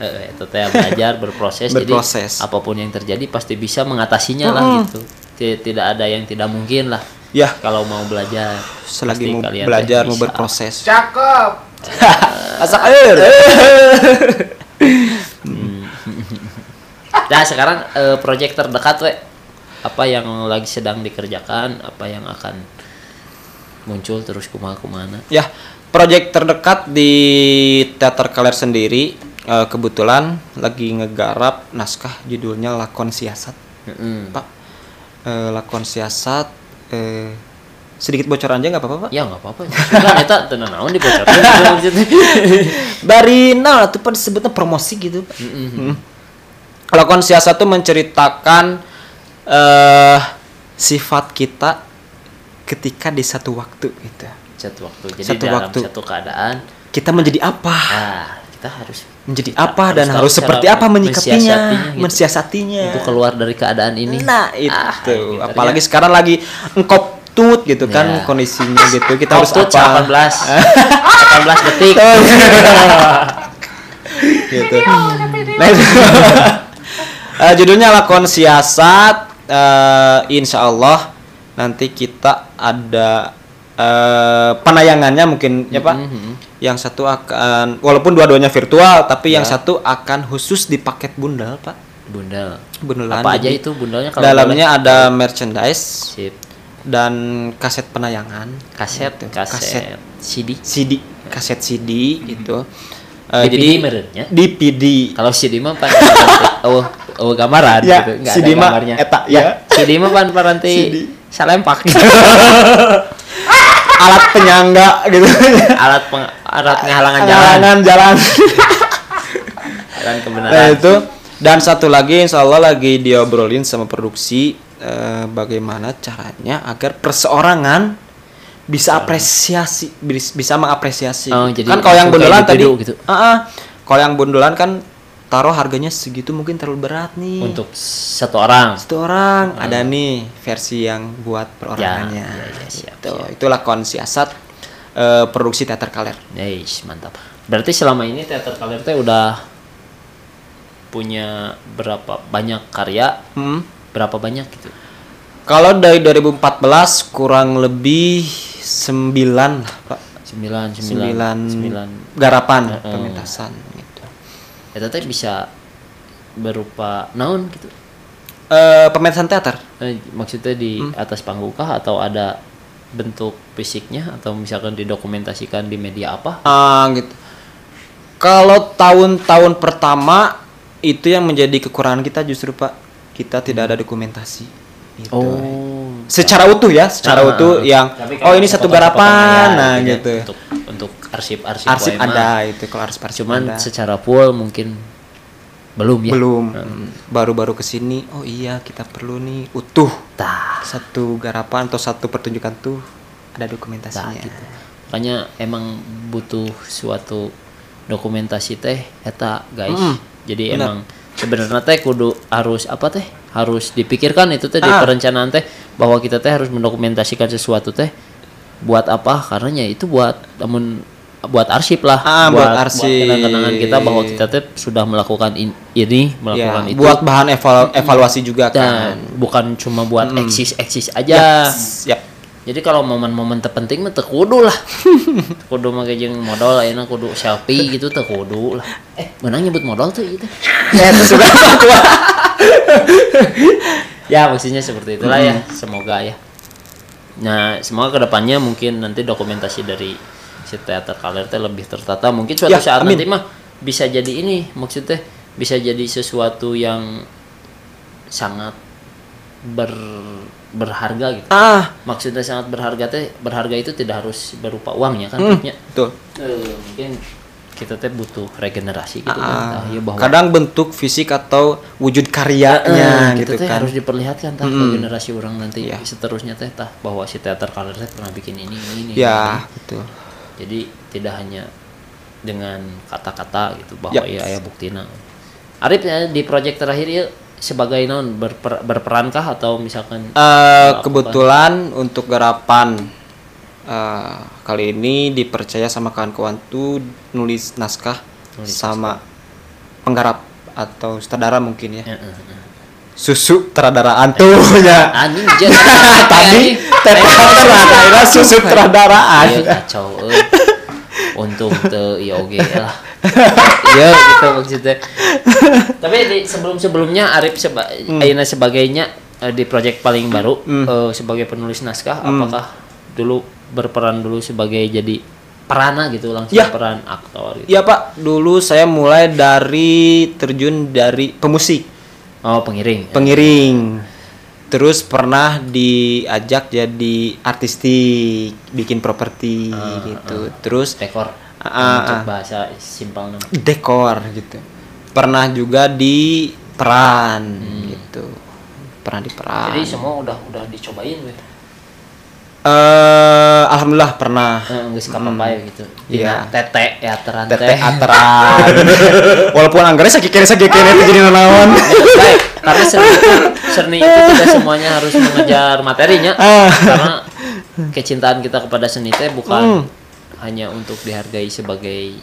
eh, itu teh belajar berproses, Berproses. jadi apa pun yang terjadi pasti bisa mengatasinya lah gitu. Ti- tidak ada yang tidak mungkin lah. Ya. Kalau mau belajar selagi mau belajar mau berproses. Cakep. asak air. Nah sekarang eh, proyek terdekat we. Apa yang lagi sedang dikerjakan apa yang akan muncul terus kumaha kumana ya proyek terdekat di teater Kaler sendiri eh, kebetulan lagi ngegarap naskah judulnya lakon siasat Mm-mm. pak eh, lakon siasat eh, sedikit bocoran aja nggak apa-apa pak ya nggak apa-apa eta tenan naon dibocorin maksudnya dari nah itu kan disebutnya promosi gitu Pak. Mm-mm. Hmm. lakon siasat tuh menceritakan eh sifat kita ketika di satu waktu gitu satu waktu jadi Satu dalam waktu. satu keadaan kita menjadi apa ah kita harus menjadi kita apa dan tahu harus seperti apa menyikapinya mensiasatinya gitu. mensiasatinya untuk keluar dari keadaan ini nah itu Ah, pinter apalagi ya. sekarang lagi engkop tut gitu kan Ya. kondisinya gitu kita harus Output apa 18 18 detik gitu. Nah. Eh, judulnya lakon siasat. eh, insya Allah nanti kita ada eh, penayangannya mungkin ya pak. Mhm. Yang satu akan walaupun dua-duanya virtual tapi yang satu akan khusus di paket bundel pak. bundel Bundelan. apa aja itu bundelnya kalau Dalamnya boleh? ada merchandise sip dan kaset penayangan. kaset Gitu. kaset CD CD kaset CD gitu Eh, DPD jadi merenya. DPD. Kalau si Dima pan oh oh gambaran Ya, gitu nggak si ada gambarnya eta, ya ya. si Dima pan paranti salempak Alat penyangga gitu. alat peng, alat penghalangan jalan Halangan jalan. jalan kebenaran Nah itu dan satu lagi insya Allah lagi diobrolin sama produksi eh, bagaimana caranya agar perseorangan bisa apresiasi bis- bisa mengapresiasi Oh, jadi kan kalau yang kayak tadi gitu. Ah, ah. kalau yang bundelan kan taruh harganya segitu mungkin terlalu berat nih. Untuk satu orang. Satu orang. Ada nih versi yang buat perorangannya. Ya, ya, ya, siap, Gitu. itulah konsiasat eh, produksi teater kaler. Eish, mantap. Berarti selama ini teater kaler teh udah punya berapa banyak karya? Hmm. berapa banyak gitu? Kalau dari 2014 kurang lebih 9 lah, Pak. sembilan sembilan 9 sembilan. garapan Heeh. pementasan gitu. ya teh bisa berupa naon gitu Eh pementasan teater. Eh, maksudnya di Hmm. atas panggung kah atau ada bentuk fisiknya atau misalkan didokumentasikan di media apa Ah gitu. Kalau tahun-tahun pertama itu yang menjadi kekurangan kita justru Pak, kita tidak ada dokumentasi. Gitu. oh Secara utuh ya, secara Ah, utuh yang oh kalau ini satu garapan, nah ya, gitu. untuk untuk arsip-arsip Arsip ada itu kalau arsip arsip cuman ada. secara full mungkin belum ya. Belum. Baru-baru ke sini oh iya kita perlu nih utuh. Tah. Satu garapan atau satu pertunjukan tuh ada dokumentasinya. Tah, gitu. makanya emang butuh suatu dokumentasi teh eta guys. Mm, jadi benar. emang sebenarnya teh kudu harus apa teh harus dipikirkan itu teh di Ah. perencanaan teh bahwa kita teh harus mendokumentasikan sesuatu teh buat apa? Karena ya itu buat namun buat arsip lah Ah, buat arsip. kenang-kenangan kita bahwa kita teh sudah melakukan in- ini ya melakukan itu. buat bahan eval- evaluasi juga dan kan. bukan cuma buat Mm. eksis eksis aja. Yap. jadi kalau momen-momen terpenting mah teu kudu lah. Kudu make jeung modal ayeuna kudu selfie gitu teu kudu lah. Eh menang nyebut modal tuh gitu ya itu sudah ya maksudnya seperti itulah ya. Semoga ya. Nah semoga ke depannya mungkin nanti dokumentasi dari si teater kaler teh lebih tertata mungkin suatu Ya, saat amin. nanti mah bisa jadi ini maksudnya bisa jadi sesuatu yang sangat ber berharga gitu ah maksudnya sangat berharga teh berharga itu tidak harus berupa uangnya kan hmm, betul eh, mungkin kita teh butuh regenerasi gitu Ah, kan ya bahwa kadang bentuk fisik atau wujud karyanya Eh, gitu teh kan harus diperlihatkan tah Mm-mm. generasi orang nanti Iya. seterusnya teh tah bahwa si teater kaler teh pernah bikin ini ini ini ya ini. betul jadi tidak hanya dengan kata-kata gitu bahwa Yap. ya aya buktina Arif ya, di proyek terakhir ya sebagai non berper, berperankah atau misalkan melakukan- kebetulan untuk garapan eh, kali ini dipercaya sama kawan-kawan tuh nulis naskah Nulis sama penggarap atau sutradara mungkin ya. Ya, eh, eh. susu sutradaraan tuh ya. Anjing tadi sutradara susu sutradaraan Iya kacau Untung teu ieu oge lah. Iya gitu maksudnya. Tapi di sebelum-sebelumnya Arif seba ayeuna sebagainya eh, di project paling baru Hmm. eh, sebagai penulis naskah apakah dulu berperan dulu sebagai jadi perana gitu langsung Ya. peran aktor gitu. Iya pak, dulu saya mulai dari terjun dari pemusik, Oh, pengiring. pengiring. Terus pernah diajak jadi artistik, bikin properti Ah, gitu. Terus dekor. Untuk ah. bahasa simpel dekor gitu. Pernah juga di peran gitu. Pernah di peran. Jadi semua udah udah dicobain weh. eh alhamdulillah pernah. Eh, geus apa ya gitu. Iya. Dina tete ya teran Teteh teh. ateran. Walaupun anggarnya sakit kene sakit kene itu jadi nanawan. Baik, karena seni seni itu tidak semuanya harus mengejar materinya Ah. karena kecintaan kita kepada seni itu Hmm. bukan hanya untuk dihargai sebagai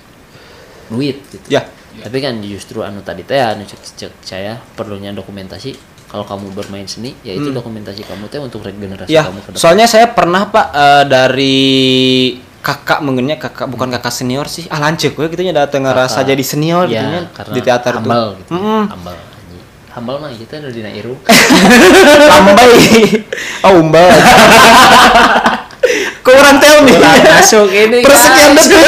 duit gitu Ya. tapi kan justru anu tadi teh anu cek, cek saya perlunya dokumentasi kalau kamu bermain seni ya itu dokumentasi kamu teh untuk regenerasi Hmm. Ya, kamu ke depan soalnya saya pernah Pak eh, dari kakak mengennya kakak bukan kakak senior sih ah lancek gue gitu nya datang ngerasa jadi senior ya, gitu di teater humble tuh gitu Mm-mm. humble anjing. Humble mah kita udah dina iru lambai oh umbal kurang tel nih Kurang masuk ini persekian detik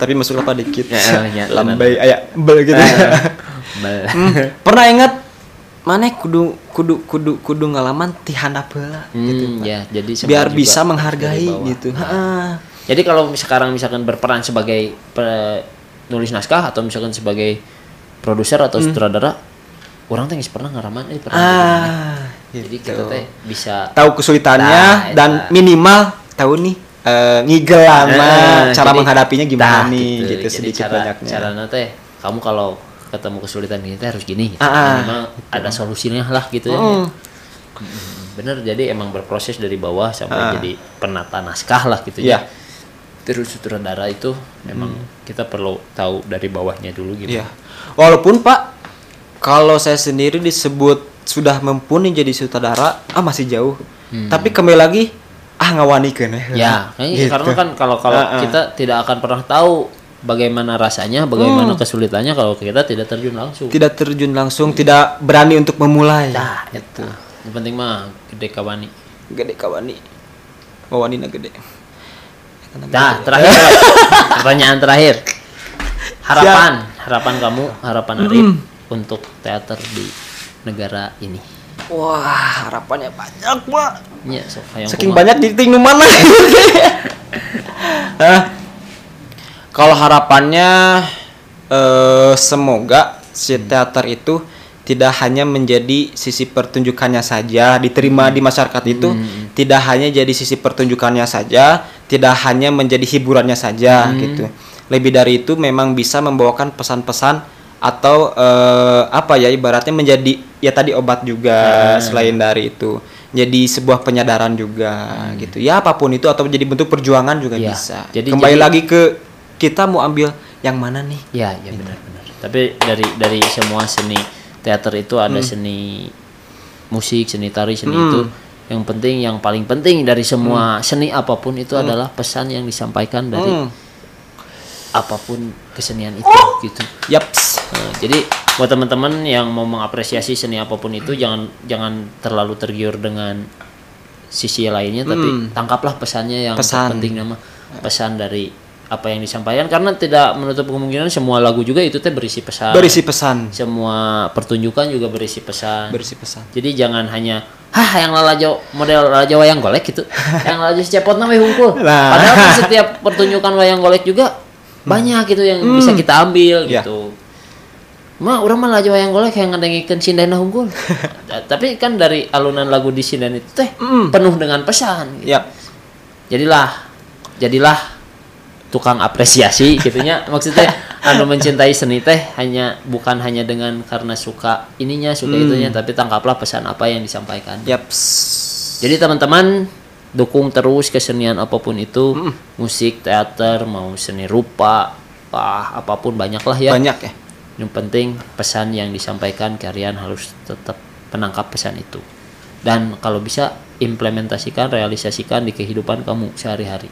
Tapi masuk apa dikit. Ya, ya, Lambai aya bel gitu. Bel. Hmm, Pernah ingat mana kudu kudu kudu kudu ngalaman ti handap heula gitu. Hmm, Pak. ya, jadi Biar bisa menghargai gitu. Heeh. Jadi kalau sekarang misalkan berperan sebagai penulis naskah atau misalkan sebagai produser atau sutradara, orang teh pernah ngaraman eh pernah. Hmm. Ah, Jadi gitu. kita teh bisa tahu kesulitannya Nah, dan eta. minimal tahu nih eh, ngigel lama Eh, cara jadi- menghadapinya gimana Nah, nih gitu. gitu, Jadi sedikit cara, banyaknya. Caranya teh kamu kalau ketemu kesulitan gini teh harus gini gitu. Ah, ah, Minimal ada solusinya lah gitu ya. Mm. Bener jadi emang berproses dari bawah sampai Ah. jadi penata naskah lah gitu Iya. ya. Terus sutradara itu memang kita perlu tahu dari bawahnya dulu gitu. Iya. Walaupun Pak, kalau saya sendiri disebut sudah mumpuni jadi sutradara, ah masih jauh. Tapi kembali lagi, ah ngawanikeun Hmm. Ya, kayaknya karena kan kalau kalau Ah, ah. kita tidak akan pernah tahu bagaimana rasanya, bagaimana Hmm. kesulitannya kalau kita tidak terjun langsung. tidak terjun langsung, tidak berani untuk memulai. Nah, itu. Yang penting mah gede kawani. Gede kawani. Wawanina gede. Nah, terakhir pertanyaan terakhir. Harapan, harapan kamu, harapan Arif untuk teater di negara ini. Wah, harapannya banyak, Pak. Ya, hayang Saking banyak di mana. Hah? Kalau harapannya eh semoga si teater itu tidak hanya menjadi sisi pertunjukannya saja diterima di masyarakat itu tidak hanya jadi sisi pertunjukannya saja tidak hanya menjadi hiburannya saja gitu. Lebih dari itu memang bisa membawakan pesan-pesan atau eh, apa ya ibaratnya menjadi ya tadi obat juga selain dari itu. Jadi sebuah penyadaran juga gitu. Ya apa pun itu atau jadi bentuk perjuangan juga Ya, bisa. Jadi- kembali jadi- lagi ke kita mau ambil yang mana nih? Ya, ya benar-benar. Tapi dari dari semua seni teater itu ada seni musik, seni tari, seni Hmm. itu yang penting, yang paling penting dari semua seni apa pun itu adalah pesan yang disampaikan dari Hmm. apa pun kesenian itu gitu. yaps Nah, jadi buat teman-teman yang mau mengapresiasi seni apa pun itu jangan jangan terlalu tergiur dengan sisi lainnya tapi tangkaplah pesannya yang Hmm. Pesan. penting nama pesan dari apa yang disampaikan karena tidak menutup kemungkinan semua lagu juga itu teh berisi pesan. Berisi pesan. Semua pertunjukan juga berisi pesan. Berisi pesan. Jadi jangan hanya hah yang lalajo model lalajo wayang golek gitu. Yang lalajo cepot namanya hungkul. Nah. padahal kan setiap pertunjukan wayang golek juga banyak gitu yang bisa kita ambil Ya. gitu. Mah orang mah lalajo wayang golek yang ngedengikeun sindana hungkul. Ta- tapi kan dari alunan lagu di sinden itu teh penuh dengan pesan gitu. yap jadilah jadilah tukang apresiasi gitunya. Maksudnya anu mencintai seni teh hanya bukan hanya dengan karena suka ininya suka itunya tapi tangkaplah pesan apa yang disampaikan. Yaps. Jadi teman-teman dukung terus kesenian apa pun itu. Musik teater mau seni rupa ah apa pun banyaklah ya. Banyak ya. Yang penting pesan yang disampaikan kalian harus tetap menangkap pesan itu. Dan kalau bisa implementasikan realisasikan di kehidupan kamu sehari-hari